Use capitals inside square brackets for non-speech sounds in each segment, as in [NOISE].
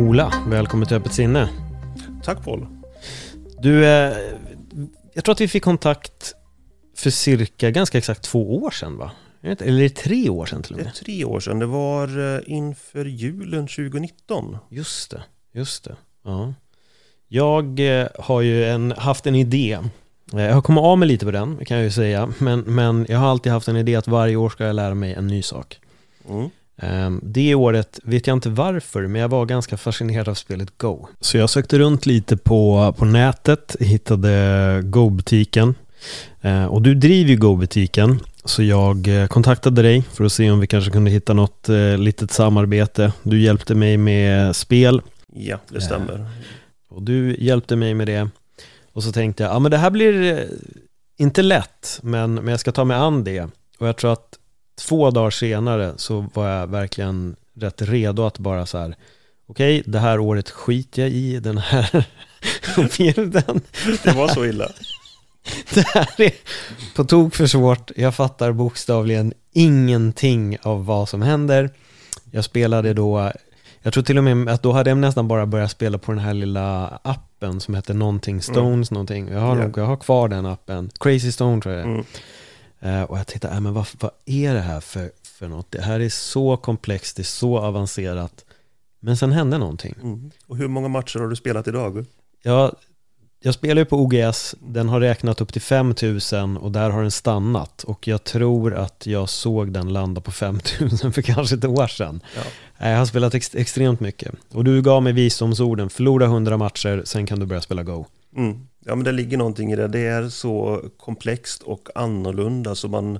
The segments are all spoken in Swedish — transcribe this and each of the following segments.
Ola, välkommen till Öppet sinne. Tack Paul. Du, eh, jag tror att vi fick kontakt för cirka, ganska exakt två år sedan va? Eller är det tre år sedan till och Det är med? tre år sedan. Det var eh, inför julen 2019. Just det, just det. Ja. Jag eh, har ju en, haft en idé. Jag har kommit av mig lite på den, kan jag ju säga. Men, men jag har alltid haft en idé att varje år ska jag lära mig en ny sak. Mm. Ehm, Det året vet jag inte varför, men jag var ganska fascinerad av spelet Go. Så jag sökte runt lite på, på nätet, hittade Go-butiken. Eh, Och du driver ju Go-butiken, så jag eh, kontaktade dig för att se om vi kanske kunde hitta något eh, litet samarbete. Du hjälpte mig med spel Ja, det stämmer. och du hjälpte mig med det. Och så tänkte jag, ja men det här blir eh, inte lätt, men, men jag ska ta mig an det. Och jag tror att två dagar senare så var jag verkligen rätt redo att bara så här, okej, det här året skiter jag i den här [LAUGHS] bilden. Det var så illa. [LAUGHS] Det här är på tok för svårt. Jag fattar bokstavligen ingenting av vad som händer. Jag spelade då, jag tror till och med att då hade jag nästan bara börjat spela på den här lilla appen som heter någonting Stones någonting. Jag har, nog, jag har kvar den appen. Crazy Stone tror jag. Mm. Eh, och jag tänkte, äh, men vad, vad är det här för, för något? Det här är så komplext, det är så avancerat. Men sen hände någonting. Mm. Och hur många matcher har du spelat idag? Jag, jag spelar ju på OGS, den har räknat upp till 5000 och där har den stannat. Och jag tror att jag såg den landa på 5000 [LAUGHS] för kanske ett år sedan. Ja. Nej, Jag har spelat ex- extremt mycket. Och du gav mig visdomsorden, förlora 100 matcher, sen kan du börja spela Go. Mm. Ja, men det ligger någonting i det. Det är så komplext och annorlunda så man,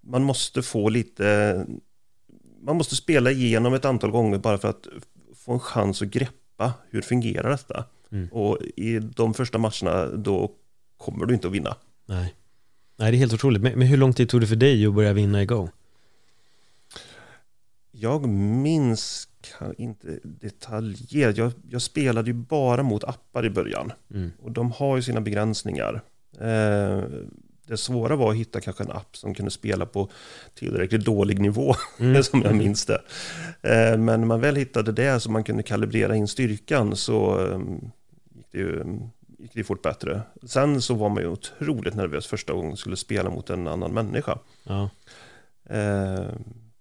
man måste få lite... Man måste spela igenom ett antal gånger bara för att få en chans att greppa hur fungerar detta. Mm. Och i de första matcherna då kommer du inte att vinna. Nej. Nej, det är helt otroligt. Men, men hur lång tid tog det för dig att börja vinna i Go? Jag minns kan inte detaljerat. Jag, jag spelade ju bara mot appar i början. Mm. Och de har ju sina begränsningar. Eh, det svåra var att hitta kanske en app som kunde spela på tillräckligt dålig nivå, [LAUGHS] Mm. som jag minns det. Eh, men när man väl hittade det så man kunde kalibrera in styrkan så eh, gick det ju gick det fort bättre. Sen så var man ju otroligt nervös första gången man skulle spela mot en annan människa. Ja. Eh,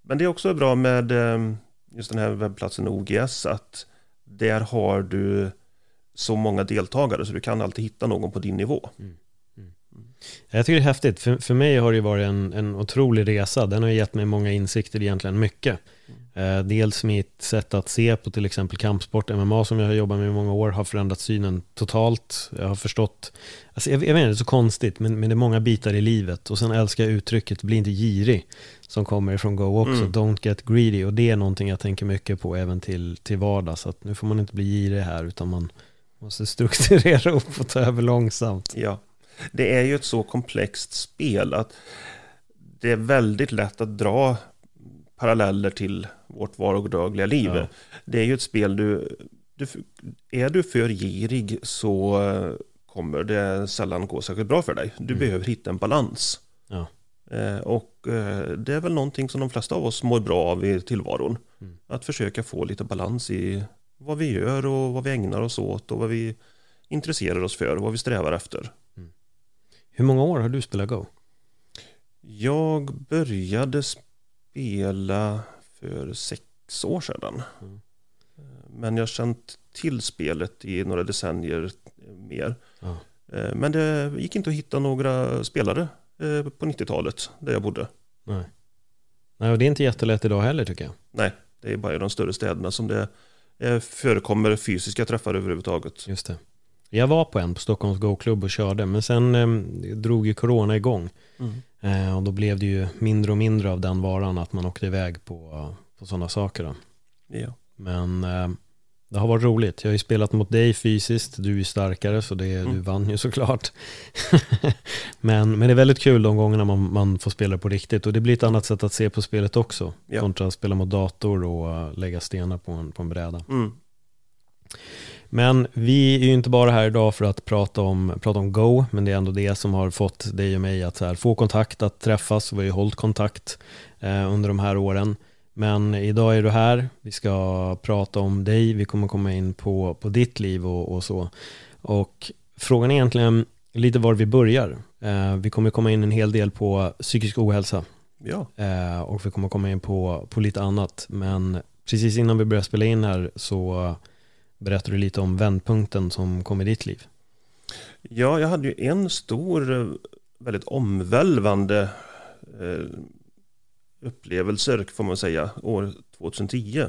Men det är också bra med eh, just den här webbplatsen OGS att där har du så många deltagare så du kan alltid hitta någon på din nivå. Mm. Jag tycker det är häftigt. För, för mig har det varit en, en otrolig resa. Den har gett mig många insikter egentligen, mycket. Eh, dels mitt sätt att se på till exempel kampsport, MMA som jag har jobbat med i många år, har förändrat synen totalt. Jag har förstått, alltså jag, jag vet inte, det är så konstigt, men, men det är många bitar i livet. Och sen älskar jag uttrycket, bli inte girig, som kommer ifrån Go också. Mm. Don't get greedy. Och det är någonting jag tänker mycket på även till, till vardags. Att nu får man inte bli girig här, utan man måste strukturera [LAUGHS] upp och ta över långsamt. Ja. Det är ju ett så komplext spel att det är väldigt lätt att dra paralleller till vårt vardagliga liv. Ja. Det är ju ett spel du, du... Är du för girig så eh, kommer det sällan gå särskilt bra för dig. Du Mm. behöver hitta en balans. Ja. Eh, Och eh, det är väl någonting som de flesta av oss mår bra av i tillvaron. Mm. Att försöka få lite balans i vad vi gör och vad vi ägnar oss åt och vad vi intresserar oss för och vad vi strävar efter. Hur många år har du spelat Go? Jag började spela för sex år sedan. Mm. Men jag har känt till spelet i några decennier mer. Ja. Eh, Men det gick inte att hitta några spelare eh, på 90-talet där jag bodde. Nej. Nej, och det är inte jättelätt idag heller tycker jag. Nej, det är bara i de större städerna som det eh, förekommer fysiska träffar överhuvudtaget. Just det. Jag var på en på Stockholms Go-klubb och körde, men sen eh, drog ju corona igång. Mm. Eh, och då blev det ju mindre och mindre av den varan att man åkte iväg på, på sådana saker. Då. Ja. Men eh, det har varit roligt. Jag har ju spelat mot dig fysiskt, du är starkare så det, Mm. du vann ju såklart. [LAUGHS] men, men det är väldigt kul de gångerna man, man får spela på riktigt och det blir ett annat sätt att se på spelet också. Ja. Kontra att spela mot dator och eh, lägga stenar på en, på en bräda. Mm. Men vi är ju inte bara här idag för att prata om, prata om Go, men det är ändå det som har fått dig och mig att här, få kontakt, att träffas. Vi har ju hållit kontakt eh, under de här åren. Men idag är du här, vi ska prata om dig, vi kommer komma in på, på ditt liv och, och så. Och frågan är egentligen lite var vi börjar. Eh, vi kommer komma in en hel del på psykisk ohälsa ja. eh, och vi kommer komma in på, på lite annat. Men precis innan vi börjar spela in här så berättar du lite om vändpunkten som kom i ditt liv. Ja, jag hade ju en stor, väldigt omvälvande eh, upplevelser får man säga, år 2010.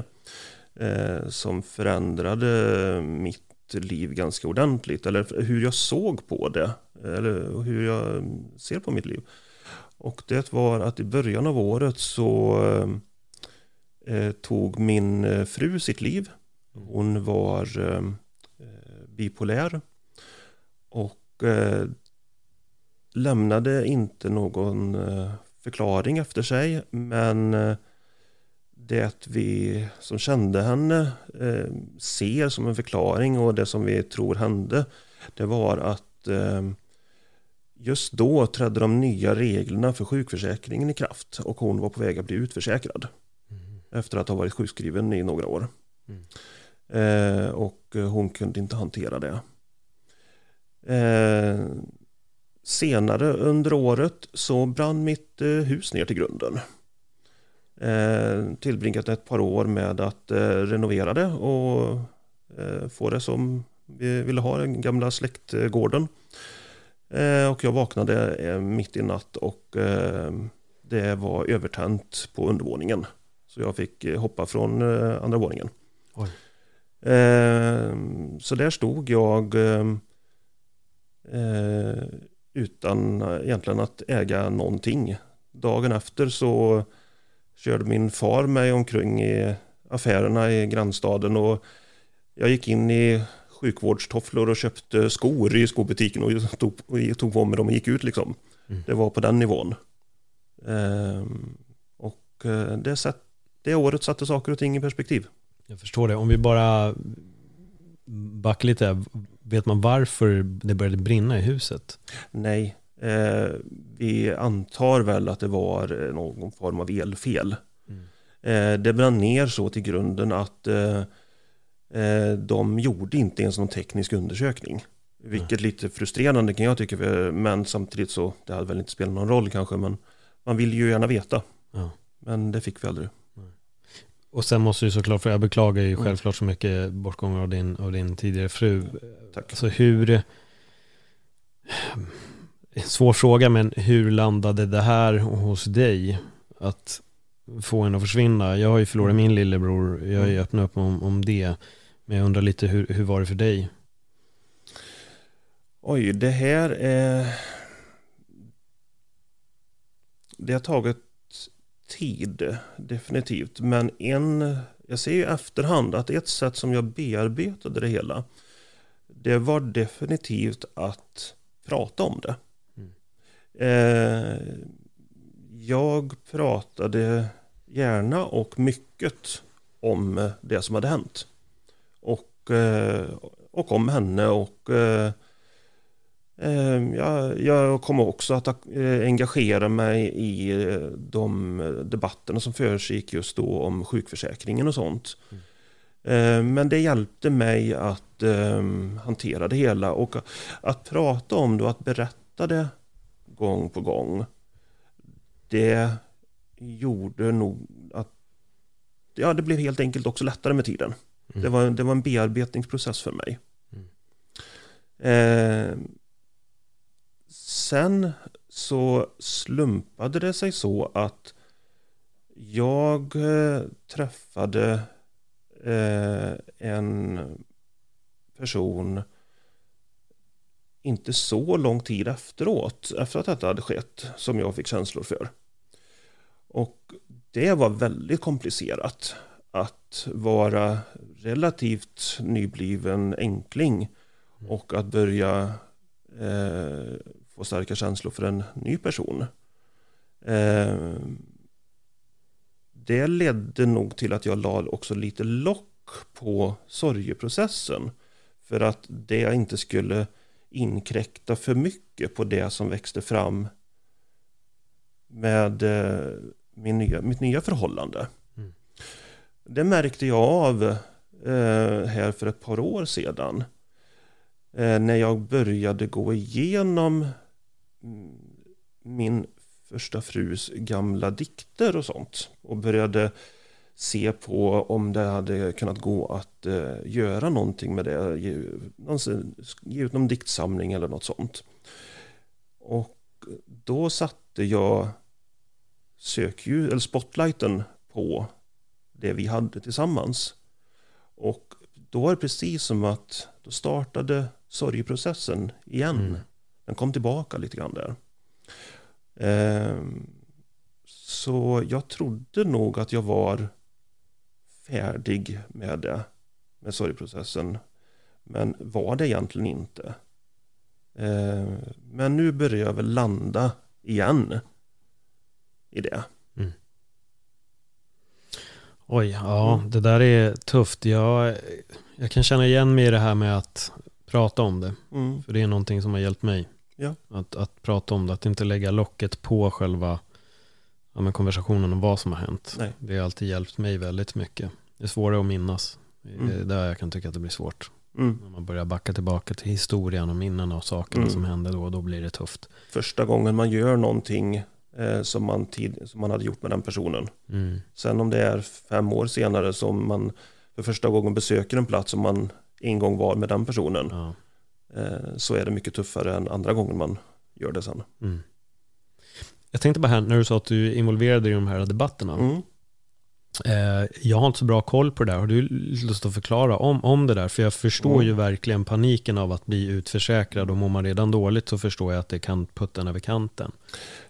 Eh, som förändrade mitt liv ganska ordentligt. Eller hur jag såg på det. Eller hur jag ser på mitt liv. Och det var att i början av året så eh, tog min eh, fru sitt liv. Hon var eh, bipolär. Och eh, lämnade inte någon eh, förklaring efter sig. Men eh, det vi som kände henne eh, ser som en förklaring och det som vi tror hände. Det var att eh, just då trädde de nya reglerna för sjukförsäkringen i kraft. Och hon var på väg att bli utförsäkrad. Efter att ha varit sjukskriven i några år. Mm. Eh, och eh, hon kunde inte hantera det. Eh, senare under året så brann mitt eh, hus ner till grunden. Eh, tillbringat ett par år med att eh, renovera det och eh, få det som vi ville ha, den gamla släktgården. Eh, och jag vaknade eh, mitt i natt och eh, det var övertänt på undervåningen. Så jag fick eh, hoppa från eh, andra våningen. Oj. Eh, så där stod jag eh, eh, utan egentligen att äga någonting. Dagen efter så körde min far mig omkring i affärerna i grannstaden och jag gick in i sjukvårdstofflor och köpte skor i skobutiken och tog, och tog på mig dem och gick ut liksom. Mm. Det var på den nivån. Ehm, och eh, det, sätt, det året satte saker och ting i perspektiv. Jag förstår det. Om vi bara backar lite, vet man varför det började brinna i huset? Nej, eh, vi antar väl att det var någon form av elfel. Mm. Eh, det brann ner så till grunden att eh, eh, de gjorde inte ens någon teknisk undersökning. Vilket lite frustrerande kan jag tycka, men samtidigt så, det hade väl inte spelat någon roll kanske, men man vill ju gärna veta. Ja. Men det fick vi aldrig. Och sen måste du såklart, för jag beklagar ju Mm. självklart så mycket bortgången av din, av din tidigare fru. Tack. Alltså hur, svår fråga, men hur landade det här hos dig? Att få en att försvinna. Jag har ju förlorat min lillebror, jag har ju öppnat upp om, om det. Men jag undrar lite, hur, hur var det för dig? Oj, det här är... Det har tagit tid, definitivt. Men en, jag ser ju i efterhand att ett sätt som jag bearbetade det hela, det var definitivt att prata om det. Mm. Eh, jag pratade gärna och mycket om det som hade hänt. Och, eh, och om henne och eh, jag, jag kommer också att eh, engagera mig i eh, de debatterna som försiggick just då om sjukförsäkringen och sånt. Eh, Men det hjälpte mig att eh, hantera det hela och att prata om det och att berätta det gång på gång. Det gjorde nog att ja, det blev helt enkelt också lättare med tiden. Mm. Det, var, det var en bearbetningsprocess för mig. Mm. Eh, sen så slumpade det sig så att jag eh, träffade eh, en person inte så lång tid efteråt, efter att detta hade skett, som jag fick känslor för. Och det var väldigt komplicerat att vara relativt nybliven enkling och att börja eh, få starka känslor för en ny person. Eh, det ledde nog till att jag la också lite lock på sorgeprocessen. För att det inte skulle inkräkta för mycket på det som växte fram med eh, min nya, mitt nya förhållande. Mm. Det märkte jag av eh, här för ett par år sedan. Eh, när jag började gå igenom Mm, min första frus gamla dikter och sånt. Och började se på om det hade kunnat gå att eh, göra någonting med det. Ge, ge ut någon diktsamling eller något sånt. Och då satte jag sökljus, eller spotlighten på det vi hade tillsammans. Och då var det precis som att då startade sorgprocessen igen. Mm. Den kom tillbaka lite grann där. Eh, så jag trodde nog att jag var färdig med det, med sorgprocessen. Men var det egentligen inte. Eh, men nu börjar jag väl landa igen i det. Mm. Oj, ja, mm. det där är tufft. Jag, jag kan känna igen mig i det här med att prata om det. Mm. För det är någonting som har hjälpt mig. Ja. Att, att prata om det, att inte lägga locket på själva ja, men konversationen om vad som har hänt. Nej. Det har alltid hjälpt mig väldigt mycket. Det är svårare att minnas. Mm. Där jag kan tycka att det blir svårt. Mm. När man börjar backa tillbaka till historien och minnen och sakerna mm. som hände då, då blir det tufft. Första gången man gör någonting eh, som, man tid, som man hade gjort med den personen. Mm. Sen om det är fem år senare som man för första gången besöker en plats som man en gång var med den personen. Ja. Eh, så är det mycket tuffare än andra gången man gör det sen. Mm. Jag tänkte bara här, när du sa att du involverade dig i de här debatterna. Mm. Eh, jag har inte så bra koll på det där. Har du lust att förklara om, om det där? För jag förstår mm. ju verkligen paniken av att bli utförsäkrad och mår man redan dåligt så förstår jag att det kan putta en över kanten.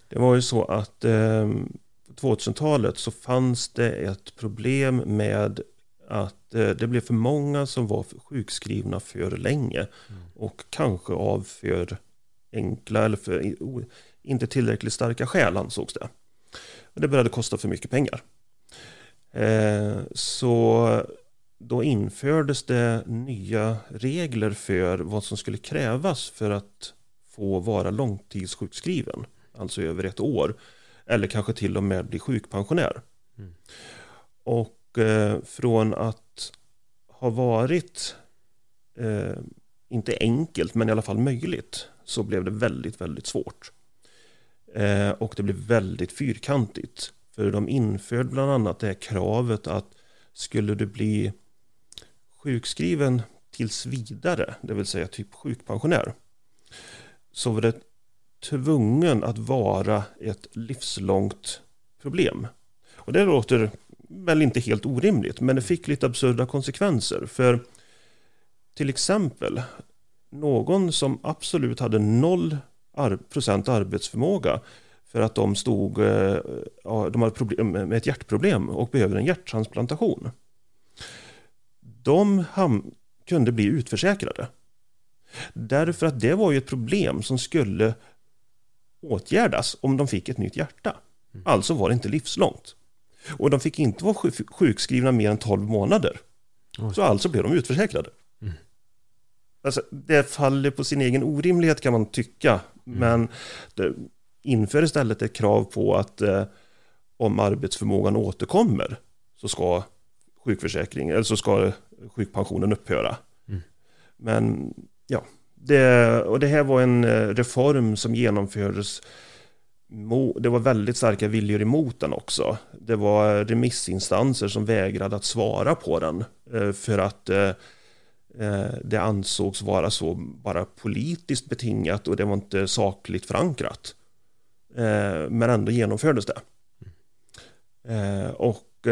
Det var ju så att eh, 2000-talet så fanns det ett problem med att eh, det blev för många som var sjukskrivna för länge mm. och kanske av för enkla eller för inte tillräckligt starka skäl ansågs det. Det började kosta för mycket pengar. Eh, så då infördes det nya regler för vad som skulle krävas för att få vara långtidssjukskriven, alltså över ett år, eller kanske till och med bli sjukpensionär. Mm. Och Eh, från att ha varit, eh, inte enkelt, men i alla fall möjligt, så blev det väldigt, väldigt svårt. Eh, och det blev väldigt fyrkantigt. För de införde bland annat det här kravet att skulle du bli sjukskriven tills vidare, det vill säga typ sjukpensionär, så var det tvungen att vara ett livslångt problem. Och det låter väl inte helt orimligt, men det fick lite absurda konsekvenser. För till exempel, någon som absolut hade noll procent arbetsförmåga för att de stod, eh, de hade problem med ett hjärtproblem och behöver en hjärttransplantation. De kunde bli utförsäkrade. Därför att det var ju ett problem som skulle åtgärdas om de fick ett nytt hjärta. Mm. Alltså var det inte livslångt. Och de fick inte vara sjukskrivna mer än 12 månader. Så alltså blev de utförsäkrade. Mm. Alltså, det faller på sin egen orimlighet kan man tycka. Mm. Men det, inför istället ett krav på att eh, om arbetsförmågan återkommer så ska sjukförsäkring eller så ska sjukpensionen upphöra. Mm. Men ja, det, och det här var en eh, reform som genomfördes det var väldigt starka viljor emot den också. Det var remissinstanser som vägrade att svara på den eh, för att eh, eh, det ansågs vara så bara politiskt betingat och det var inte sakligt förankrat. Men ändå genomfördes det. Och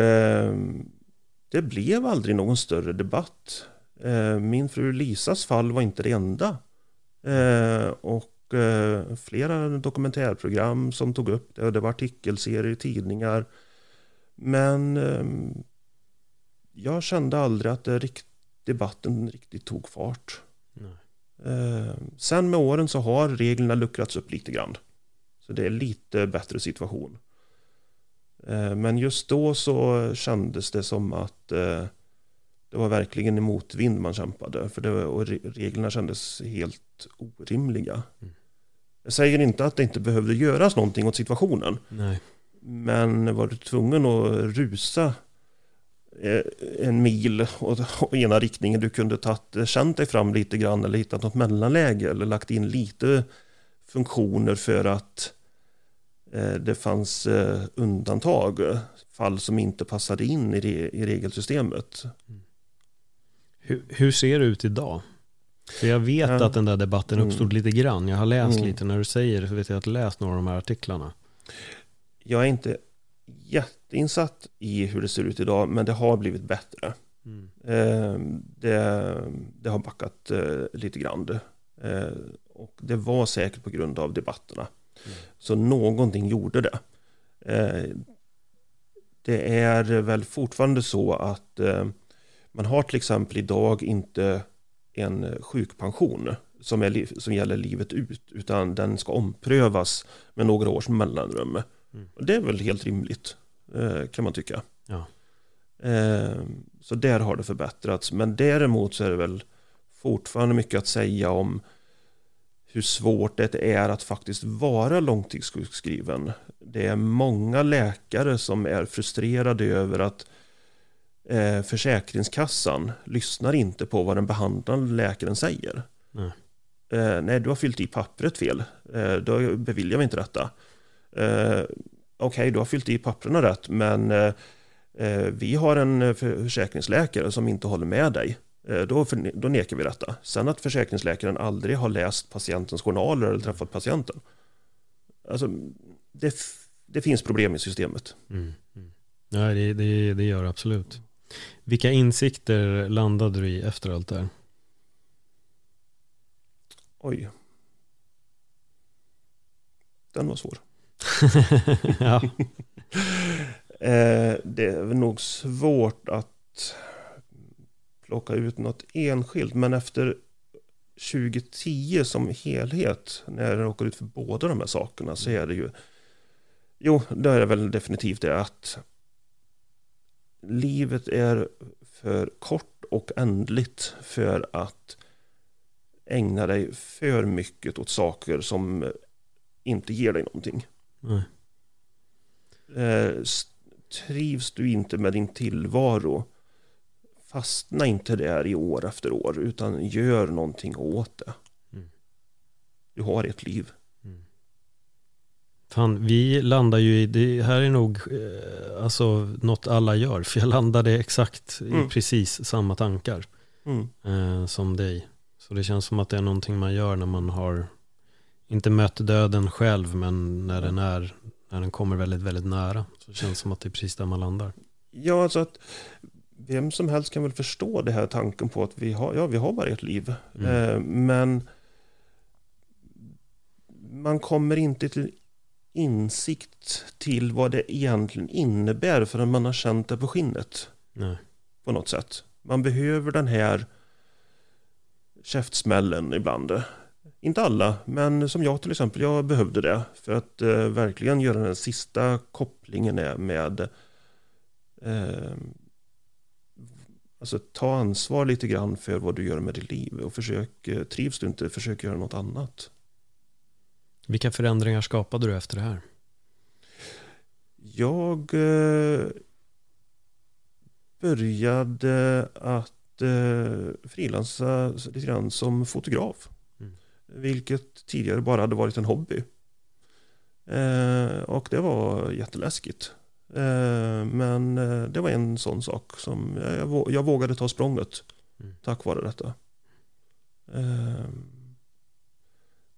det blev aldrig någon större debatt. min fru Lisas fall var inte det enda Och och eh, flera dokumentärprogram som tog upp det. Det var artikelserier i tidningar. Men eh, jag kände aldrig att rikt, debatten riktigt tog fart. Eh, sen med åren så har reglerna luckrats upp lite grann. Så det är lite bättre situation. Eh, men just då så kändes det som att eh, det var verkligen emot vind man kämpade. För det, och reglerna kändes helt orimliga. Mm. Jag säger inte att det inte behövde göras någonting åt situationen. Nej. Men var du tvungen att rusa eh, en mil åt ena riktningen. Du kunde tagit, känt dig fram lite grann eller hittat något mellanläge eller lagt in lite funktioner för att Eh, det fanns eh, undantag, fall som inte passade in i, regelsystemet. Hur, hur, ser det ut idag? För jag vet ja. att den där debatten mm. uppstod mm. lite grann. Jag har läst mm. lite, när du säger det så vet jag att jag läst några av de här artiklarna. Jag är inte jätteinsatt i hur det ser ut idag, men det har blivit bättre. Mm. Eh, det, det, har backat lite grann. och det var säkert på grund av debatterna. Så någonting gjorde det. Eh, det är väl fortfarande så att eh, man har till exempel idag inte en sjukpension som, är, som gäller livet ut, utan den ska omprövas med några års mellanrum. Mm. Det är väl helt rimligt, eh, kan man tycka. Ja. Så där har det förbättrats, men däremot så är det väl fortfarande mycket att säga om hur svårt det är att faktiskt vara långtidssjukskriven. Det är många läkare som är frustrerade över att eh, Försäkringskassan lyssnar inte på vad den behandlande läkaren säger. Nej, eh, nej du har fyllt i pappret fel. Eh, då beviljar vi inte detta. Eh, Okej, okay, du har fyllt i papperna rätt, men eh, eh, vi har en försäkringsläkare som inte håller med dig. Eh, då, då nekar vi detta. Sen att försäkringsläkaren aldrig har läst patientens journaler eller träffat patienten. Alltså, det, det finns problem i systemet. Mm. Mm. Ja, det, det, det gör absolut. Vilka insikter landade du i efter allt det här? Oj. Den var svår. [LAUGHS] ja. [LAUGHS] Eh, det är nog svårt att plocka ut något enskilt. Men efter 2010 som helhet, när jag råkar ut för båda de här sakerna, så är det ju... Jo, det är väl definitivt det att livet är för kort och ändligt för att ägna dig för mycket åt saker som inte ger dig någonting. Nej. Eh, trivs du inte med din tillvaro fastna inte där i år efter år utan gör någonting åt det. Mm. Du har ett liv. Fan, vi landar ju i, det här är nog eh, alltså något alla gör, för jag landade exakt mm. i precis samma tankar mm. eh, som dig. Så det känns som att det är någonting man gör när man har, inte mött döden själv, men när den är, när den kommer väldigt, väldigt nära. Så det känns som att det är precis där man landar. Ja, alltså att vem som helst kan väl förstå det här tanken på att vi har, ja, vi har bara ett liv. Mm. Eh, men man kommer inte till insikt till vad det egentligen innebär förrän man har känt det på skinnet. Nej. På något sätt. Man behöver den här käftsmällen ibland. Inte alla, men som jag till exempel, jag behövde det för att eh, verkligen göra den sista kopplingen med eh, Alltså ta ansvar lite grann för vad du gör med ditt liv och försök, eh, trivs du inte, försök göra något annat. Vilka förändringar skapade du efter det här? Jag eh, började att eh, frilansa lite grann som fotograf. Mm. Vilket tidigare bara hade varit en hobby. Eh, och det var jätteläskigt. Men det var en sån sak som jag, vågade ta språnget mm. tack vare detta.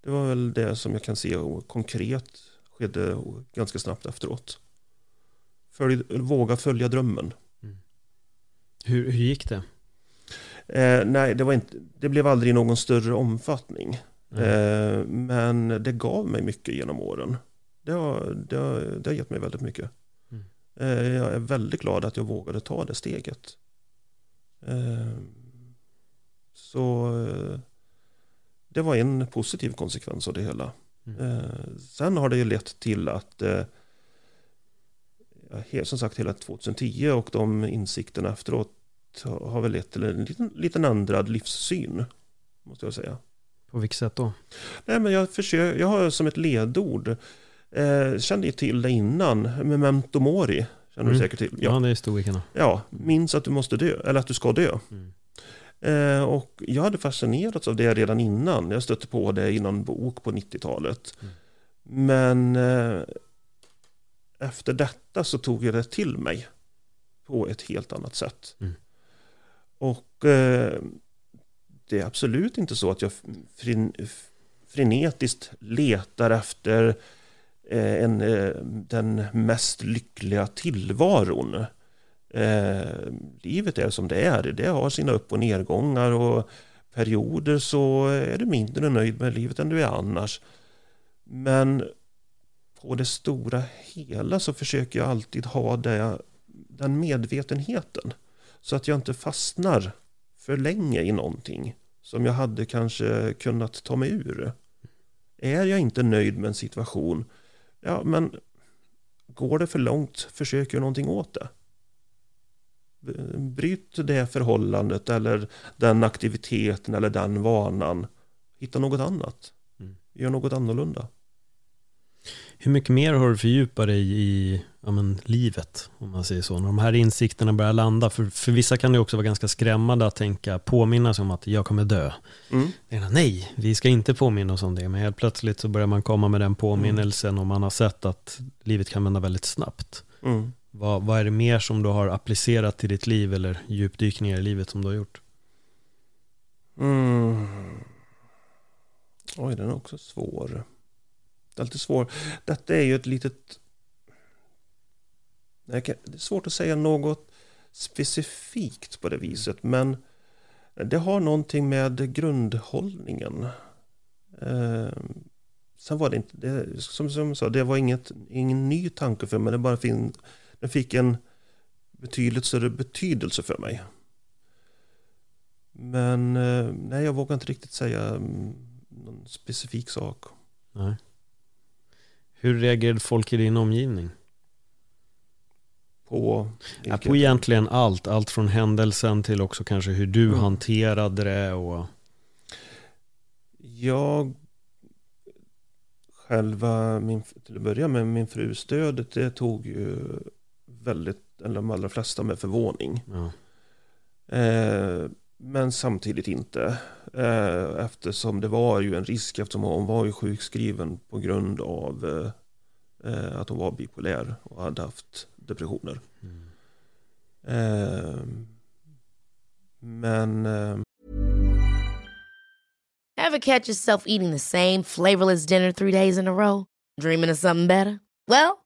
Eh, det var väl det som jag kan se konkret skedde ganska snabbt efteråt. Följ, våga följa drömmen. Mm. Hur, hur gick det? Eh, nej, det, var inte, det blev aldrig någon större omfattning. Mm. men det gav mig mycket genom åren. Det har, det har, det har gett mig väldigt mycket. Mm. jag är väldigt glad att jag vågade ta det steget. så det var en positiv konsekvens av det hela. Mm. sen har det ju lett till att som sagt hela 2010 och de insikterna efteråt har väl lett till en liten, liten ändrad livssyn. Måste jag säga. På vilket sätt då? Nej, men jag, försöker, jag har som ett ledord, eh, kände ju till det innan, memento mori. Känner mm. du säkert till? Ja, ja det är historikerna. Ja, minns att du måste dö, eller att du ska dö. Mm. Eh, och jag hade fascinerats av det redan innan. Jag stötte på det i någon bok på 90-talet. Mm. Men eh, efter detta så tog jag det till mig på ett helt annat sätt. Mm. Och eh, det är absolut inte så att jag fren, frenetiskt letar efter eh, en, eh, den mest lyckliga tillvaron. Eh, livet är som det är. Det har sina upp och nedgångar och perioder så är du mindre nöjd med livet än du är annars. Men på det stora hela så försöker jag alltid ha det, den medvetenheten. Så att jag inte fastnar för länge i någonting som jag hade kanske kunnat ta mig ur. Är jag inte nöjd med en situation, ja men går det för långt, försöker jag någonting åt det. Bryt det förhållandet eller den aktiviteten eller den vanan. Hitta något annat. Mm. Gör något annorlunda. Hur mycket mer har du fördjupat dig i ja, men, livet, om man säger så? När de här insikterna börjar landa, för, för vissa kan det också vara ganska skrämmande att tänka, påminna sig om att jag kommer dö. Mm. Nej, vi ska inte påminna oss om det, men helt plötsligt så börjar man komma med den påminnelsen mm. och man har sett att livet kan vända väldigt snabbt. Mm. Vad, vad är det mer som du har applicerat till ditt liv eller djupdykningar i livet som du har gjort? Mm. Oj, den är också svår. Det är alltid svår. Detta är ju ett litet... Det är svårt att säga något specifikt på det viset, men det har någonting med grundhållningen. Eh, sen var det inte, det, som, som jag sa, det var inget, ingen ny tanke för mig, det bara fin, den fick en betydligt större betydelse för mig. Men eh, nej, jag vågar inte riktigt säga mm, någon specifik sak. Nej. Hur reagerade folk i din omgivning? På? Ja, på egentligen allt. Allt från händelsen till också kanske hur du mm. hanterade det. Och... Jag själva, min, till att börja med, min frus död, det tog ju väldigt, eller de allra flesta med förvåning. Ja. Eh, men samtidigt inte. Eh, eftersom det var ju en risk eftersom hon var ju sjukskriven på grund av eh, att hon var bipolär och hade haft depressioner. Mm. men... Have catch yourself eating the same flavorless dinner three days in a row? Dreaming of something better? Well,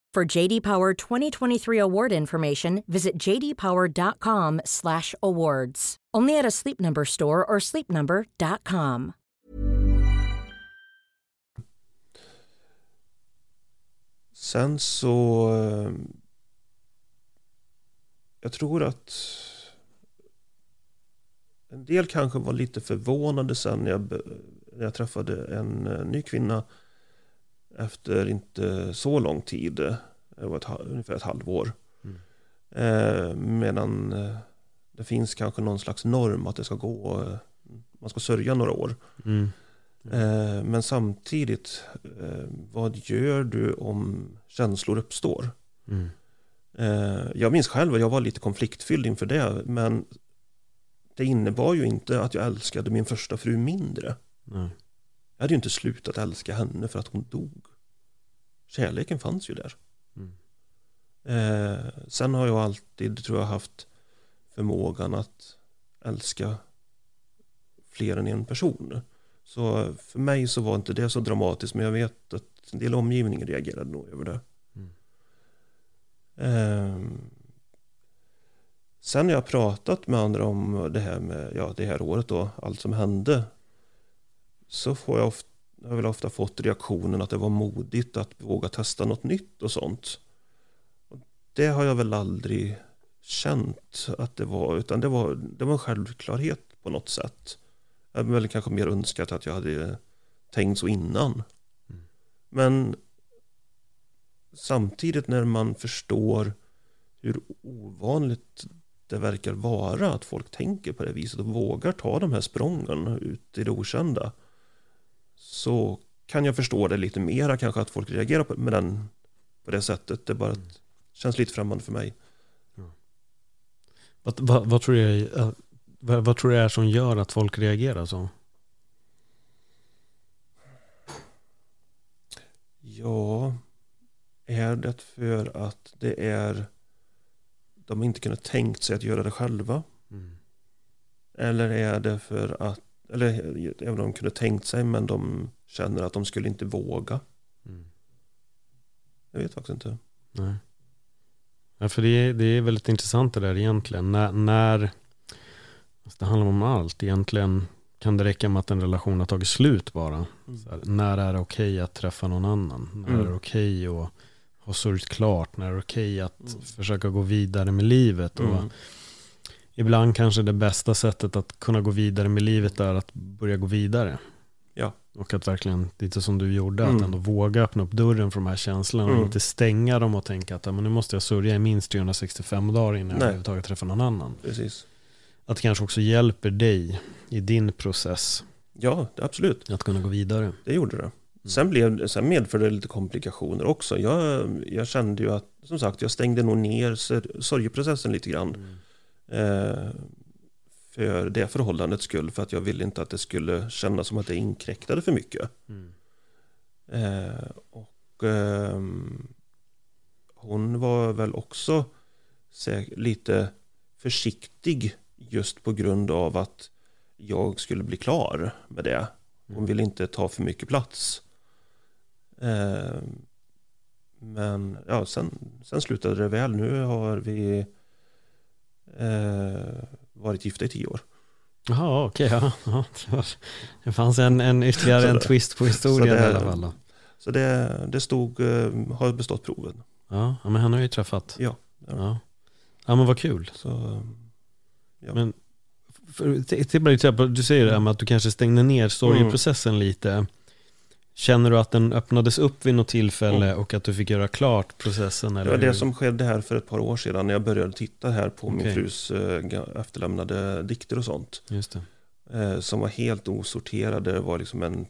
For JD Power 2023 award information, visit jdpower.com/awards. Only at a Sleep Number store or sleepnumber.com. Sen så... Eh, jag tror att en del kanske var lite förvånade sen när jag, när jag träffade en eh, ny kvinna efter inte så lång tid. det var ett, ungefär ett halvår. Mm. Eh, medan eh, det finns kanske någon slags norm att det ska gå, eh, man ska sörja några år. Mm. Eh, men samtidigt, eh, vad gör du om känslor uppstår? Mm. Jag minns själv att jag var lite konfliktfylld inför det, men det innebar ju inte att jag älskade min första fru mindre. Nej. Jag hade ju inte slutat älska henne för att hon dog. Kärleken fanns ju där. Mm. Eh, sen har jag alltid, tror jag, haft förmågan att älska fler än en person. Så för mig så var inte det så dramatiskt, men jag vet att en del omgivning reagerade nog över det. Mm. Eh, sen har jag pratat med andra om det här med, ja det här året då, allt som hände. Så får jag ofta, jag har väl ofta fått reaktionen att det var modigt att våga testa något nytt och sånt. Och det har jag väl aldrig känt att det var, utan det var, det var en självklarhet på något sätt. Jag hade väl kanske mer önskat att jag hade tänkt så innan. Mm. Men samtidigt när man förstår hur ovanligt det verkar vara att folk tänker på det viset och vågar ta de här sprången ut i det okända så kan jag förstå det lite mera kanske att folk reagerar på, med den, på det sättet. Det bara att, känns lite främmande för mig. Vad, vad, vad, tror du är, äh, vad, vad tror du är som gör att folk reagerar så? Ja, är det för att det är de inte kunnat tänkt sig att göra det själva? Mm. Eller är det för att, eller även om de kunde tänkt sig men de känner att de skulle inte våga? Mm. Jag vet faktiskt inte. Nej. Ja, för det är, det är väldigt intressant det där egentligen. När, när alltså det handlar om allt egentligen. Kan det räcka med att en relation har tagit slut bara? Så här, när är det okej att träffa någon annan? När är det Mm. okej att ha sörjt klart? När är det okej att Mm. försöka gå vidare med livet? Och Mm. Ibland kanske det bästa sättet att kunna gå vidare med livet är att börja gå vidare. Ja. Och att verkligen, lite som du gjorde, Mm. att ändå våga öppna upp dörren för de här känslorna och Mm. inte stänga dem och tänka att men nu måste jag sörja i minst 365 dagar innan jag Nej. överhuvudtaget träffar någon annan. Precis. Att det kanske också hjälper dig i din process Ja, absolut. att kunna gå vidare. Det gjorde det. Sen, blev, sen medförde det lite komplikationer också. Jag, jag kände ju att, som sagt, jag stängde nog ner sorgeprocessen lite grann. Eh, för det förhållandets skull. För att jag ville inte att det skulle kännas som att det inkräktade för mycket. Mm. Eh, och ehm, hon var väl också lite försiktig just på grund av att jag skulle bli klar med det. Hon ville inte ta för mycket plats. Eh, men ja, sen, sen slutade det väl. Nu har vi eh, varit gifta i tio år. Jaha, okej. ja, ja, det, fanns en, en ytterligare en twist på historien det- i alla fall. Då. Så det, det stod, eh, har bestått proven. Ja, ja, men han har ju träffat. Ja. Ja, ja men vad kul. Så, ja. Men för, till bara lite, du säger det här med att du kanske stängde ner sorgeprocessen lite. Känner du att den öppnades upp vid något tillfälle och att du fick göra klart processen? Det Eller var det som skedde här för ett par år sedan när jag började titta här på Okej. min frus eh, efterlämnade dikter och sånt. Just det. Eh, som var helt osorterade. Det var liksom en,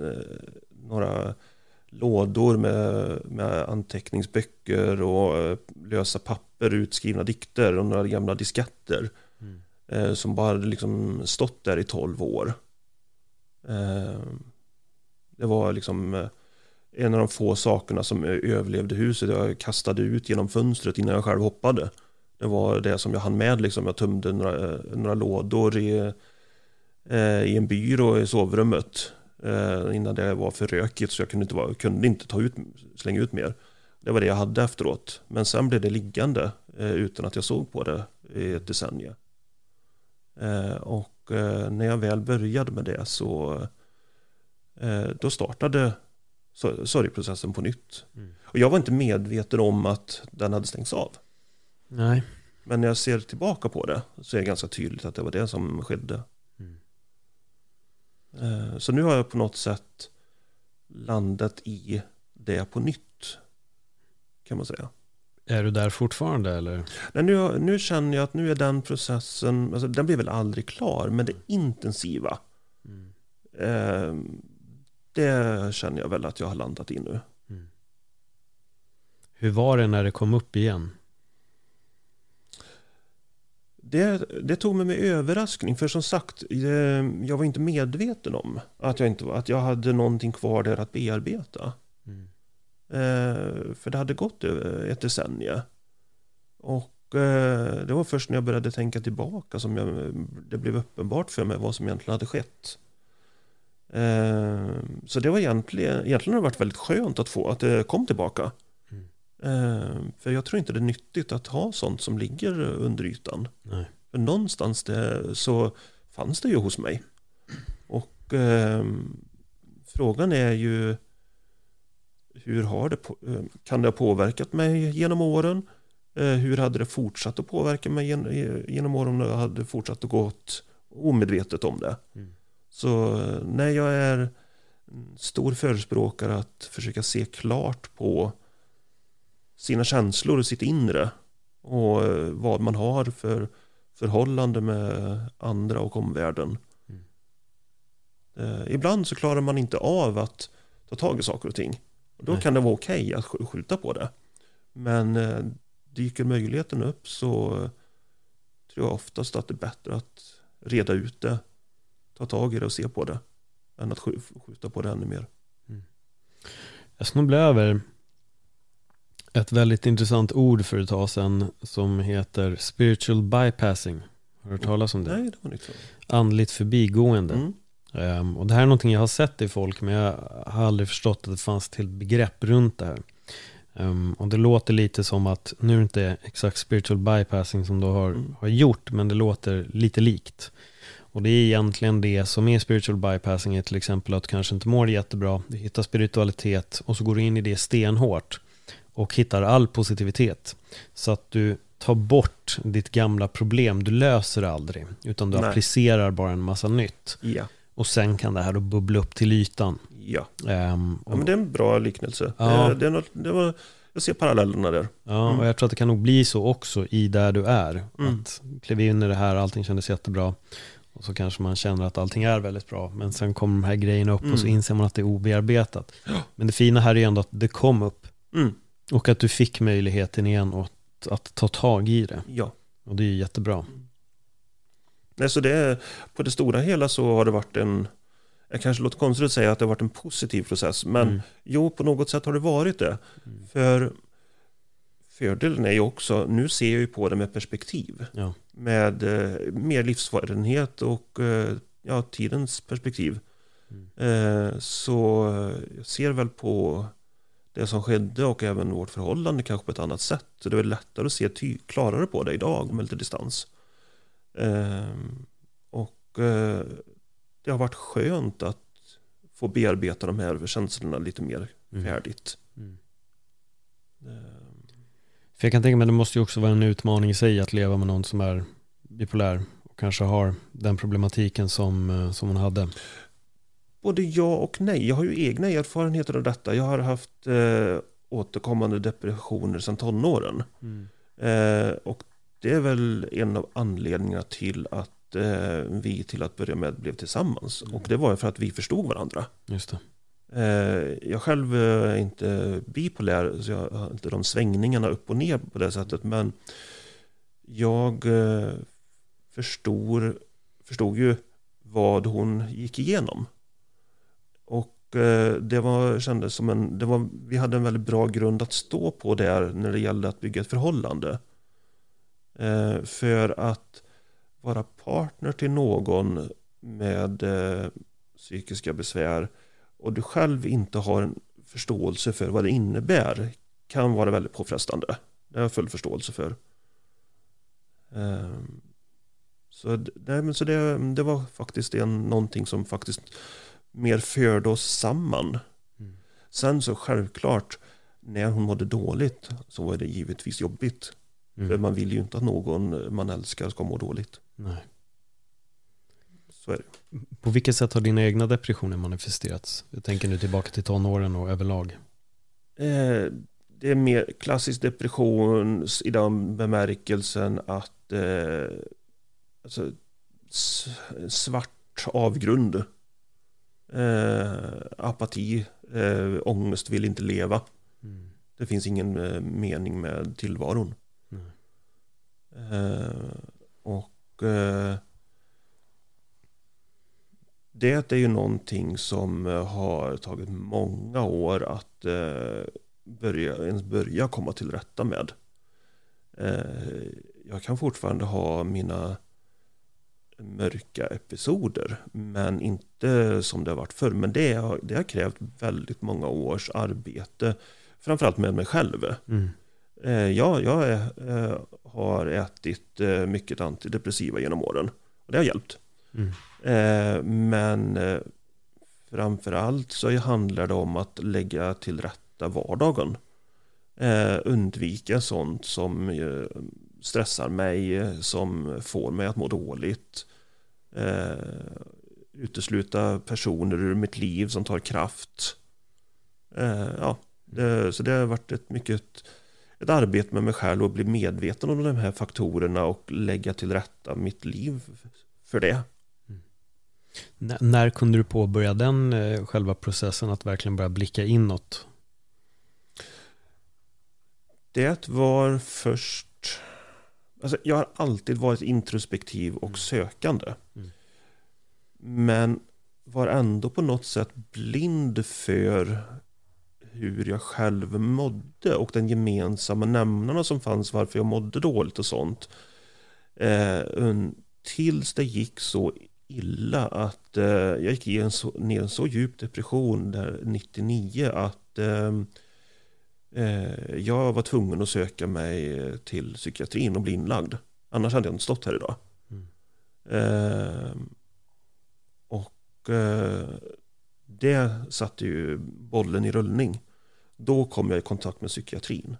eh, några lådor med, med anteckningsböcker och lösa papper, utskrivna dikter och några gamla disketter. Mm. Som bara hade liksom stått där i tolv år. Det var liksom eh, en av de få sakerna som eh, överlevde huset. Jag kastade ut genom fönstret innan jag själv hoppade. Det var det som jag hann med. Liksom. Jag tömde några, eh, några lådor i, eh, i en byrå i sovrummet. Eh, innan det var för rökigt så jag kunde inte, vara, kunde inte ta ut, slänga ut mer. Det var det jag hade efteråt. Men sen blev det liggande eh, utan att jag såg på det i ett decennium. Och när jag väl började med det så då startade sor- sorgprocessen på nytt. Mm. Och jag var inte medveten om att den hade stängts av. Nej. Men när jag ser tillbaka på det så är det ganska tydligt att det var det som skedde. Mm. Eh, Så nu har jag på något sätt landat i det på nytt. kan man säga. Är du där fortfarande eller? Nej, nu, nu känner jag att nu är den processen, alltså, den blir väl aldrig klar, men det intensiva, Mm. eh, det känner jag väl att jag har landat i nu. Hur var det när det kom upp igen? Det, det tog mig med överraskning, för som sagt, jag var inte medveten om att jag, inte, att jag hade någonting kvar där att bearbeta. Mm. Eh, för det hade gått ett decennium. Och eh, det var först när jag började tänka tillbaka som jag, det blev uppenbart för mig vad som egentligen hade skett. Eh, så det var egentligen, egentligen har det varit väldigt skönt att få att det kom tillbaka. Mm. Eh, för jag tror inte det är nyttigt att ha sånt som ligger under ytan. Nej. För någonstans det, så fanns det ju hos mig. Och eh, frågan är ju hur har det, på- eh, kan det ha påverkat mig genom åren? Hur hade det fortsatt att påverka mig gen, genom åren om jag hade fortsatt att gått omedvetet om det? Mm. Så nej, jag är stor förespråkare att försöka se klart på sina känslor och sitt inre och eh, vad man har för förhållande med andra och omvärlden. Mm. Eh, ibland så klarar man inte av att ta tag i saker och ting. Och Då Nej. kan det vara okej att sk- skjuta på det. Men eh, dyker möjligheten upp så tror jag oftast att det är bättre att reda ut det, ta tag i det och se på det, än att sk- skjuta på det ännu mer. Jag snubblade över ett väldigt intressant ord för ett tag sedan som heter spiritual bypassing. Har du hört talas om det? Nej, det var nytt. Andligt förbigående. Mm. Ehm, och det här är någonting jag har sett i folk men jag har aldrig förstått att det fanns till begrepp runt det här. Ehm, och det låter lite som att, nu är det inte exakt spiritual bypassing som du har, Mm. har gjort, men det låter lite likt. Och det är egentligen det som är spiritual bypassing, är till exempel att du kanske inte mår jättebra, du hittar spiritualitet och så går du in i det stenhårt och hittar all positivitet. Så att du tar bort ditt gamla problem, du löser det aldrig, utan du Nej. applicerar bara en massa nytt. Ja, Och sen kan det här då bubbla upp till ytan. ja. Ehm, ja, men det är en bra liknelse. Ja. Det, det är något, det var, jag ser parallellerna där. Ja, Mm. och jag tror att det kan nog bli så också i där du är. Mm. Att kliva in i det här, allting kändes jättebra. Och så kanske man känner att allting är väldigt bra. Men sen kommer de här grejerna upp och så Mm. inser man att det är obearbetat. Men det fina här är ju ändå att det kom upp. Mm. Och att du fick möjligheten igen att, att ta tag i det. Ja. Och det är ju jättebra. Nej, så det är, på det stora hela så har det varit en, jag kanske låter konstigt att säga att det har varit en positiv process, men Mm. jo, på något sätt har det varit det. För fördelen är ju också, nu ser jag ju på det med perspektiv, Ja. Med eh, mer livserfarenhet och eh, ja, tidens perspektiv. Mm. Eh, så eh, jag ser väl på det som skedde och även vårt förhållande kanske på ett annat sätt. Så det är lättare att se ty- klarare på det idag med lite distans. Ehm, och eh, det har varit skönt att få bearbeta de här känslorna lite mer Mm. färdigt. Mm. För jag kan tänka mig det måste ju också vara en utmaning i sig att leva med någon som är bipolär och kanske har den problematiken som, eh, som hon hade. Både ja och nej. Jag har ju egna erfarenheter av detta. Jag har haft eh, återkommande depressioner sedan tonåren. Eh, och det är väl en av anledningarna till att eh, vi till att börja med blev tillsammans. Och det var för att vi förstod varandra. Just det. Eh, jag själv eh, är inte bipolär, så jag har inte de svängningarna upp och ner på det sättet. Men jag eh, förstod, förstod ju vad hon gick igenom. Och eh, det var, kändes som en, det var, vi hade en väldigt bra grund att stå på där när det gällde att bygga ett förhållande. Eh, för att vara partner till någon med eh, psykiska besvär och du själv inte har en förståelse för vad det innebär kan vara väldigt påfrestande. Det har jag full förståelse för. Ehm, Så, nej, men så det, det var faktiskt en, någonting som faktiskt mer förde oss samman. Mm. Sen så självklart, när hon mådde dåligt så var det givetvis jobbigt. För Mm. man vill ju inte att någon man älskar ska må dåligt. Nej. Så är det. På vilket sätt har dina egna depressioner manifesterats? Jag tänker nu tillbaka till tonåren och överlag. Eh, det är mer klassisk depression i den bemärkelsen att eh, alltså, svart avgrund, eh, apati, eh, ångest, vill inte leva. Mm. Det finns ingen eh, mening med tillvaron. Mm. Eh, och eh, det är ju någonting som eh, har tagit många år att eh, börja, ens börja komma till rätta med. Eh, jag kan fortfarande ha mina mörka episoder men inte som det har varit förr. Men det har, det har krävt väldigt många års arbete framförallt med mig själv. Mm. Ja, jag är, har ätit mycket antidepressiva genom åren och det har hjälpt. Mm. Eh, men eh, framförallt så handlar det om att lägga till rätta vardagen. Eh, undvika sånt som eh, stressar mig, som får mig att må dåligt. Eh, utesluta personer ur mitt liv som tar kraft. Eh, ja, det, så det har varit ett mycket ett arbete med mig själv och bli medveten om de här faktorerna och lägga till rätta mitt liv för det. N när kunde du påbörja den eh, själva processen att verkligen börja blicka inåt? Det var först... Alltså jag har alltid varit introspektiv och mm. sökande. Mm. Men var ändå på något sätt blind för hur jag själv mådde och den gemensamma nämnarna som fanns varför jag mådde dåligt och sånt. Eh, tills det gick så illa att eh, jag gick i en så, ner en så djup depression där 99 att eh, eh, jag var tvungen att söka mig till psykiatrin och bli inlagd. Annars hade jag inte stått här idag. Mm. Eh, och eh, det satte ju bollen i rullning. Då kom jag i kontakt med psykiatrin.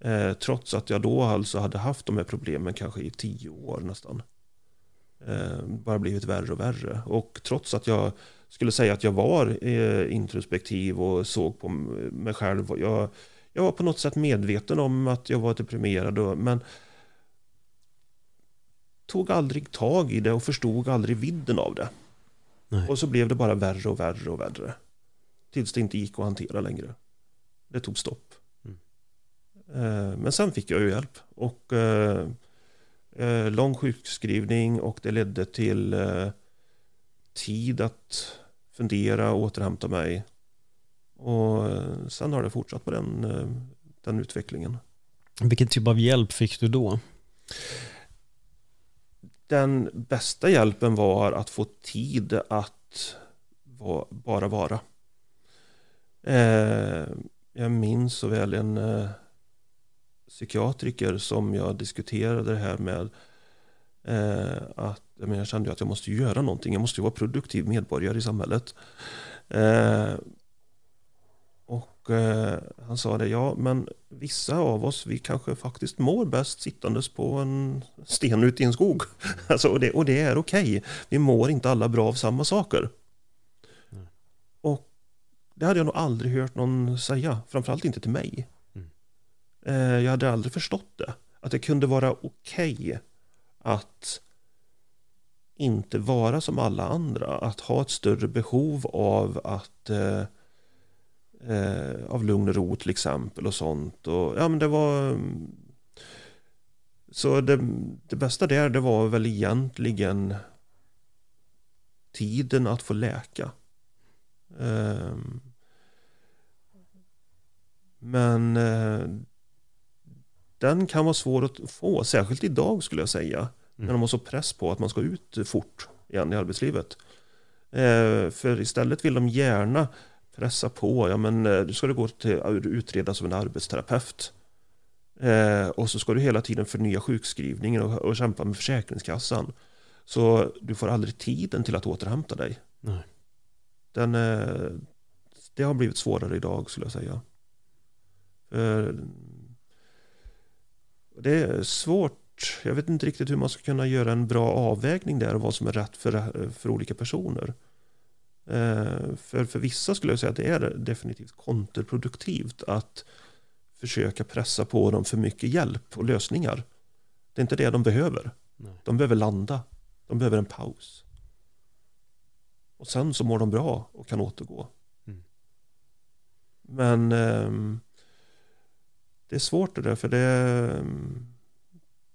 Eh, trots att jag då alltså hade haft de här problemen kanske i tio år nästan bara blivit värre och värre. Och trots att jag skulle säga att jag var eh, introspektiv och såg på mig själv. Jag, jag var på något sätt medveten om att jag var deprimerad. Men tog aldrig tag i det och förstod aldrig vidden av det. Nej. Och så blev det bara värre och värre och värre. Tills det inte gick att hantera längre. Det tog stopp. Mm. Eh, men sen fick jag ju hjälp. Och eh, lång sjukskrivning och det ledde till eh, tid att fundera och återhämta mig. Och eh, sen har det fortsatt på den, eh, den utvecklingen. Vilken typ av hjälp fick du då? Den bästa hjälpen var att få tid att va, bara vara. Eh, jag minns så väl en eh, psykiatriker som jag diskuterade det här med. Eh, att, men jag kände att jag måste göra någonting. Jag måste vara produktiv medborgare i samhället. Eh, och eh, han sa det, ja men vissa av oss vi kanske faktiskt mår bäst sittandes på en sten ute i en skog. [LAUGHS] alltså, och, det, och det är okej. Okay. Vi mår inte alla bra av samma saker. Mm. Och det hade jag nog aldrig hört någon säga, framförallt inte till mig. Eh, jag hade aldrig förstått det. Att det kunde vara okej okay att inte vara som alla andra. Att ha ett större behov av att eh, eh, av lugn och ro till exempel och sånt. Och, ja, men det var mm, så det, det bästa där det var väl egentligen tiden att få läka. Ehm, eh, men den kan vara svår att få, särskilt idag skulle jag säga. Mm. När de har så press på att man ska ut fort igen i arbetslivet. Eh, för istället vill de gärna pressa på, ja men eh, du ska du gå till utredas som en arbetsterapeut. Eh, och så ska du hela tiden förnya sjukskrivningen och, och kämpa med Försäkringskassan. Så du får aldrig tiden till att återhämta dig. Nej. Den, eh, det har blivit svårare idag skulle jag säga. För det är svårt. Jag vet inte riktigt hur man ska kunna göra en bra avvägning där och vad som är rätt för, för olika personer. Eh, för, för vissa skulle jag säga att det är definitivt kontraproduktivt att försöka pressa på dem för mycket hjälp och lösningar. Det är inte det de behöver. Nej. De behöver landa. De behöver en paus. Och sen så mår de bra och kan återgå. Mm. Men ehm, det är svårt det där för det,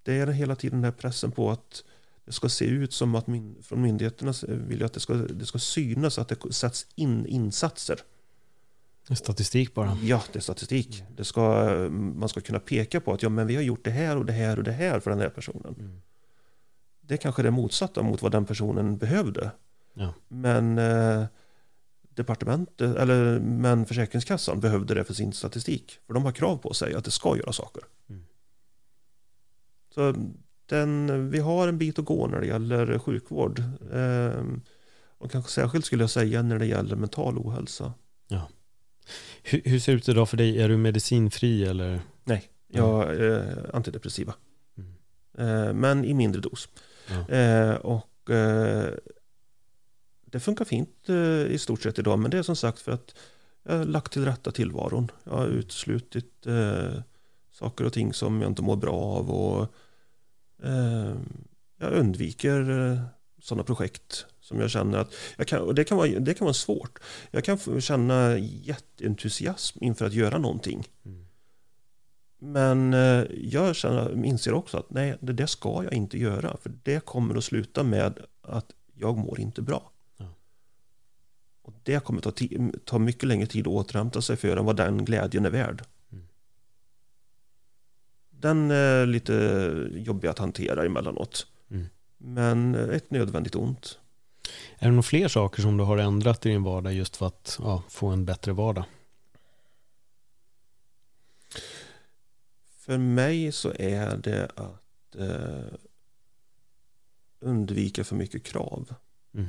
det är hela tiden den här pressen på att det ska se ut som att min, från myndigheterna vill jag att det ska, det ska synas att det sätts in insatser. Statistik bara. Ja, det är statistik. Det ska, man ska kunna peka på att ja, men vi har gjort det här och det här och det här för den här personen. Mm. Det är kanske är det motsatta mot vad den personen behövde. Ja. Men eh, departementet, eller men Försäkringskassan behövde det för sin statistik. För de har krav på sig att det ska göra saker. Mm. Så den, vi har en bit att gå när det gäller sjukvård. Eh, och kanske särskilt skulle jag säga när det gäller mental ohälsa. Hur, hur ser det ut idag för dig? Är du medicinfri eller? Nej, jag är antidepressiva. Mm. Eh, men i mindre dos. Ja. Eh, och eh, det funkar fint eh, i stort sett idag. Men det är som sagt för att jag har lagt till rätta tillvaron. Jag har uteslutit eh, saker och ting som jag inte mår bra av. Och eh, jag undviker eh, sådana projekt som jag känner att jag kan, och det, kan vara, det kan vara svårt. Jag kan känna jätteentusiasm inför att göra någonting. Mm. Men eh, jag känner, inser också att nej, det där ska jag inte göra. För det kommer att sluta med att jag mår inte bra. Och det kommer ta, ta mycket längre tid att återhämta sig för än vad den glädjen är värd. Mm. Den är lite jobbig att hantera emellanåt. Mm. Men ett nödvändigt ont. Är det några fler saker som du har ändrat i din vardag just för att ja, få en bättre vardag? För mig så är det att eh, undvika för mycket krav. Mm.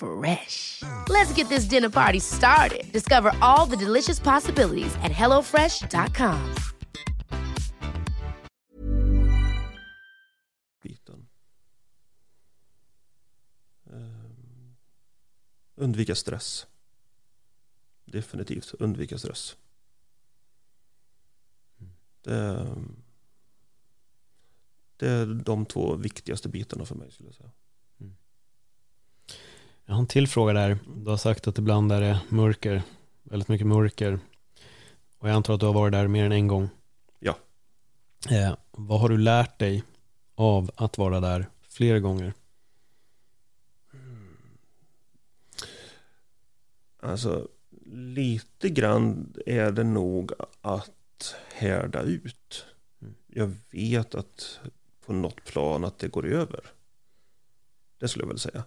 Fresh. Let's get this dinner party started. Discover all the delicious possibilities at hellofresh.com. Um, ehm, undvika stress. Definitivt undvika stress. Det, det är de två viktigaste bitarna för mig skulle jag säga. Jag har en till fråga där. Du har sagt att ibland är det mörker, väldigt mycket mörker. Och jag antar att du har varit där mer än en gång. Ja. Eh, vad har du lärt dig av att vara där flera gånger? Alltså lite grann är det nog att härda ut. Mm. Jag vet att på något plan att det går över. Det skulle jag väl säga.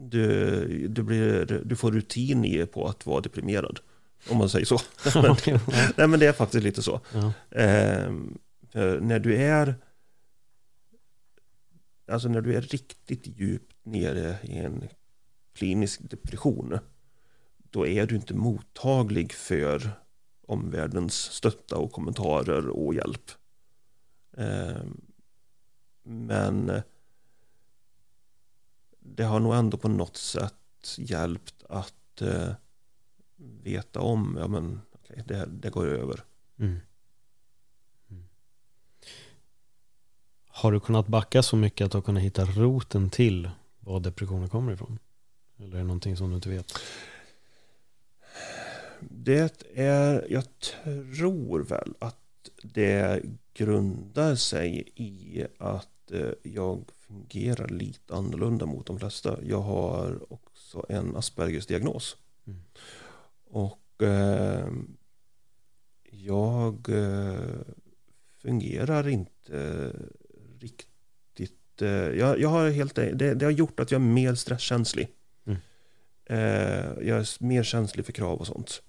Du, du, blir, du får rutin i på att vara deprimerad. Om man säger så. [LAUGHS] men, nej men det är faktiskt lite så. ja. För när du är Alltså när du är riktigt djupt nere i en klinisk depression då är du inte mottaglig för omvärldens stötta och kommentarer och hjälp. Ehm, Men det har nog ändå på något sätt hjälpt att eh, veta om, ja men okej, det, det går över. Mm. Mm. Har du kunnat backa så mycket att du har kunnat hitta roten till var depressionen kommer ifrån? Eller är det någonting som du inte vet? Det är, jag tror väl att det grundar sig i att eh, jag fungerar lite annorlunda mot de flesta. Jag har också en Aspergers diagnos. Mm. Och eh, jag eh, fungerar inte riktigt. Eh, jag, jag har helt, det, det har gjort att jag är mer stresskänslig. Mm. Eh, jag är mer känslig för krav och sånt.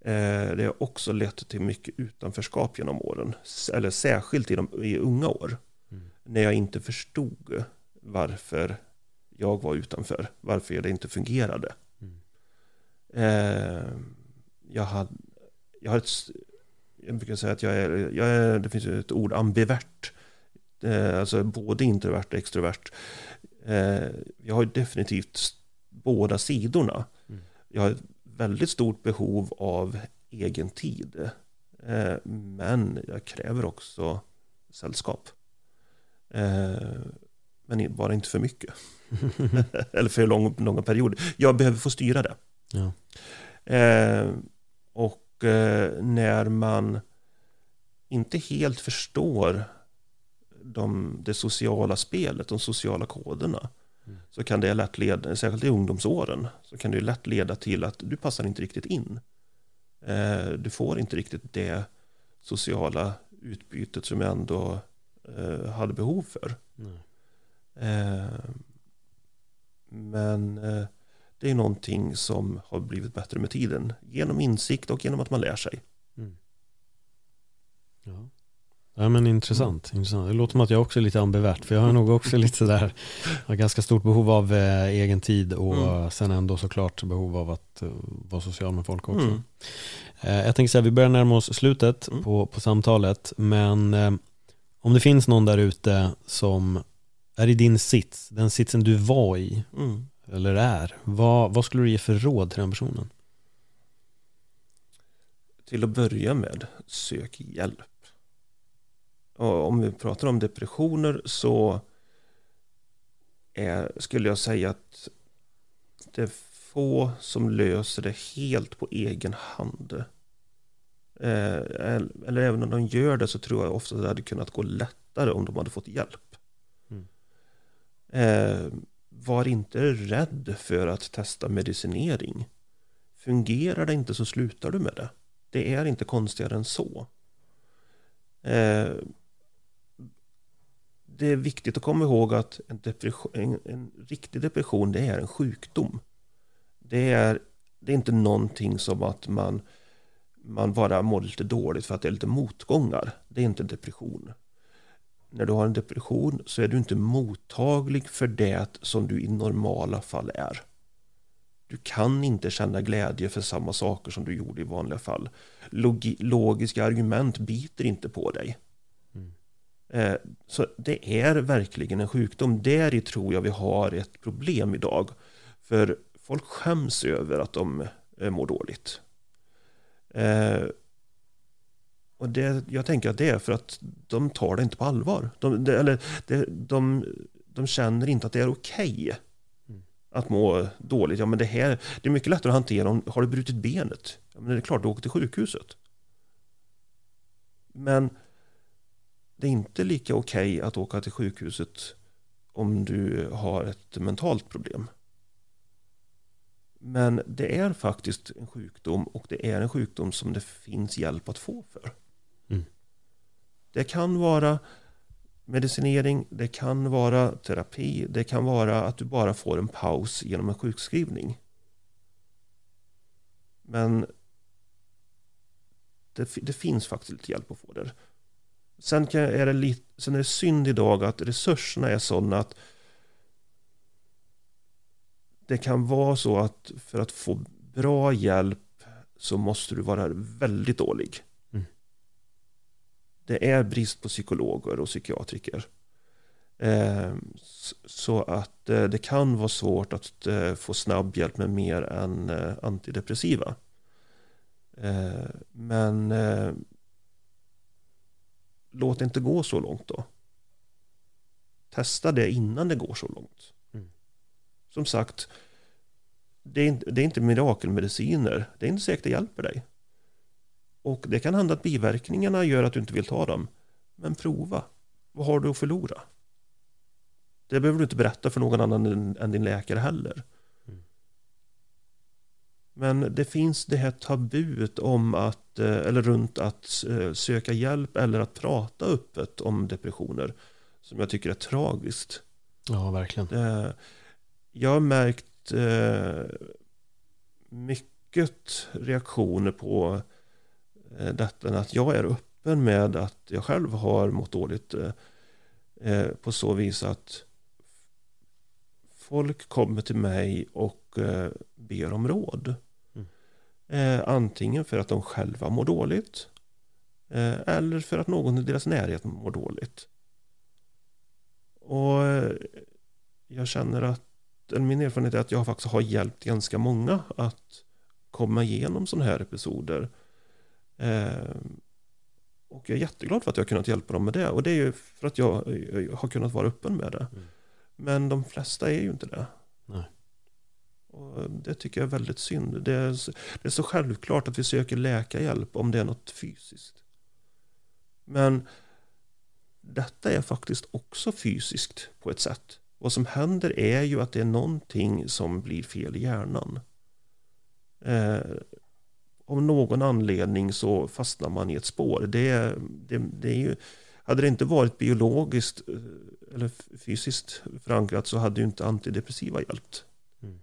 Eh, det har också lett till mycket utanförskap genom åren. Eller särskilt i, de, i unga år. När jag inte förstod varför jag var utanför. Varför det inte fungerade. Mm. Eh, jag, hade, jag har ett... Jag brukar säga att jag är, jag är det finns ett ord, ambivert. Eh, alltså både introvert och extrovert. Eh, jag har definitivt båda sidorna. Mm. Jag har ett väldigt stort behov av egen tid. Men jag kräver också sällskap. Men bara inte för mycket. [LAUGHS] Eller för lång, långa perioder. Jag behöver få styra det. Ja. och när man inte helt förstår de, det sociala spelet, de sociala koderna, mm. så kan det lätt leda, särskilt i ungdomsåren, så kan det lätt leda till att du passar inte riktigt in. Eh, du får inte riktigt det sociala utbytet som ändå eh, hade behov för. Mm. Eh, men eh, det är någonting som har blivit bättre med tiden, genom insikt och genom att man lär sig. Mm. Ja. Ja men intressant, intressant. Det låter som att jag också är lite ambivert för jag har nog också lite sådär har ganska stort behov av eh, egen tid och mm. sen ändå såklart behov av att uh, vara social med folk också. Mm. Eh, jag tänker säga vi börjar närma oss slutet mm. på, på samtalet men eh, om det finns någon där ute som är i din sits, den sitsen du var i mm. eller är, vad, vad skulle du ge för råd till den personen? Till att börja med, sök hjälp och om vi pratar om depressioner så är, skulle jag säga att det är få som löser det helt på egen hand. Eh, eller även om de gör det så tror jag ofta det hade kunnat gå lättare om de hade fått hjälp. Mm. Eh, var inte rädd för att testa medicinering. Fungerar det inte så slutar du med det. Det är inte konstigare än så. Eh, det är viktigt att komma ihåg att en, en, en, riktig depression det är en sjukdom. Det är, det är inte någonting som att man, man bara mår lite dåligt för att det är lite motgångar. Det är inte depression. När du har en depression så är du inte mottaglig för det som du i normala fall är. Du kan inte känna glädje för samma saker som du gjorde i vanliga fall. Logi logiska argument biter inte på dig. Eh, så det är verkligen en sjukdom. Där tror jag vi har ett problem idag. För folk skäms över att de eh, mår dåligt. Eh, och det, jag tänker att det är för att de tar det inte på allvar. De, det, eller det, de, de känner inte att det är okej okay mm. att må dåligt. Ja, men det, här, det är mycket lättare att hantera om har du brutit benet. Ja, men det är klart du åker till sjukhuset. Men det är inte lika okej okay att åka till sjukhuset om du har ett mentalt problem. Men det är faktiskt en sjukdom och det är en sjukdom som det finns hjälp att få för. Mm. Det kan vara medicinering, det kan vara terapi, det kan vara att du bara får en paus genom en sjukskrivning. Men det, det finns faktiskt lite hjälp att få där. Sen, kan, är det lite, sen är det synd idag att resurserna är sådana att det kan vara så att för att få bra hjälp så måste du vara väldigt dålig. Mm. Det är brist på psykologer och psykiatriker. Eh, så att eh, det kan vara svårt att eh, få snabb hjälp med mer än antidepressiva. Men låt det inte gå så långt då. Testa det innan det går så långt. Mm. Som sagt, det är, inte, det är inte mirakelmediciner. Det är inte säkert det hjälper dig. Och det kan hända att biverkningarna gör att du inte vill ta dem. Men prova. Vad har du att förlora? Det behöver du inte berätta för någon annan än, din läkare heller. Men det finns det här tabut om att, eh, eller runt att eh, söka hjälp eller att prata öppet om depressioner som jag tycker är tragiskt. Ja, verkligen. Jag har märkt mycket mycket reaktioner på eh, detta. Att jag är öppen med att jag själv har mått dåligt. Eh, eh, på så vis att folk kommer till mig och eh, ber om råd. Mm. Eh, antingen för att de själva mår dåligt. Eh, eller för att någon i deras närhet mår dåligt. Och jag känner att min erfarenhet är att jag faktiskt har hjälpt ganska många att komma igenom sådana här episoder. Eh, och jag är jätteglad för att jag har kunnat hjälpa dem med det. Och det är ju för att jag, jag har kunnat vara öppen med det. Mm. Men de flesta är ju inte det. Nej. Och det tycker jag är väldigt synd. Det är, det är så självklart att vi söker läkarhjälp om det är något fysiskt. Men detta är faktiskt också fysiskt på ett sätt. Vad som händer är ju att det är någonting som blir fel i hjärnan. Eh, av någon anledning så fastnar man i ett spår. Det, det, det är ju, hade det inte varit biologiskt eh, eller fysiskt förankrat så hade ju inte antidepressiva hjälpt. Mm.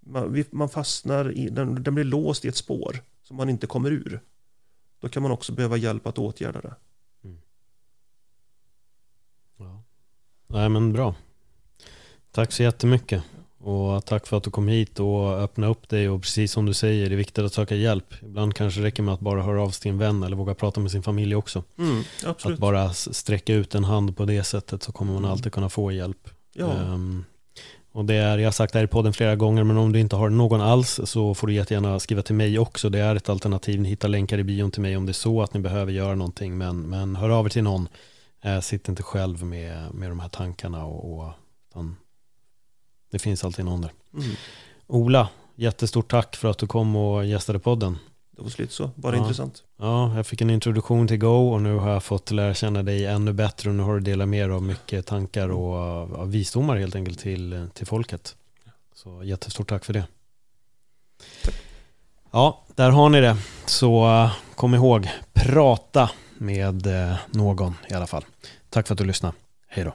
Man, man, fastnar i, den, den blir låst i ett spår som man inte kommer ur. Då kan man också behöva hjälp att åtgärda det. Mm. Ja. Nej men bra. Tack så jättemycket. Och tack för att du kom hit och öppnade upp dig och precis som du säger, det är viktigt att söka hjälp. Ibland kanske det räcker med att bara höra av sig till en vän eller våga prata med sin familj också. Mm, att bara sträcka ut en hand på det sättet så kommer man mm. alltid kunna få hjälp. Ja. Um, och det är, jag har sagt det här i podden flera gånger, men om du inte har någon alls så får du jättegärna skriva till mig också. Det är ett alternativ. Ni hittar länkar i bion till mig om det är så att ni behöver göra någonting. Men, men hör av er till någon. Eh, sitt inte själv med, med de här tankarna. Och, och, utan det finns alltid någon där. Mm. Ola, jättestort tack för att du kom och gästade podden. Det var slut så, bara ja. intressant. Ja, jag fick en introduktion till Go och nu har jag fått lära känna dig ännu bättre och nu har du delat med dig av mycket tankar och av visdomar helt enkelt till, till folket. Så jättestort tack för det. Ja, där har ni det. Så uh, kom ihåg, prata med uh, någon i alla fall. Tack för att du lyssnade. Hej då.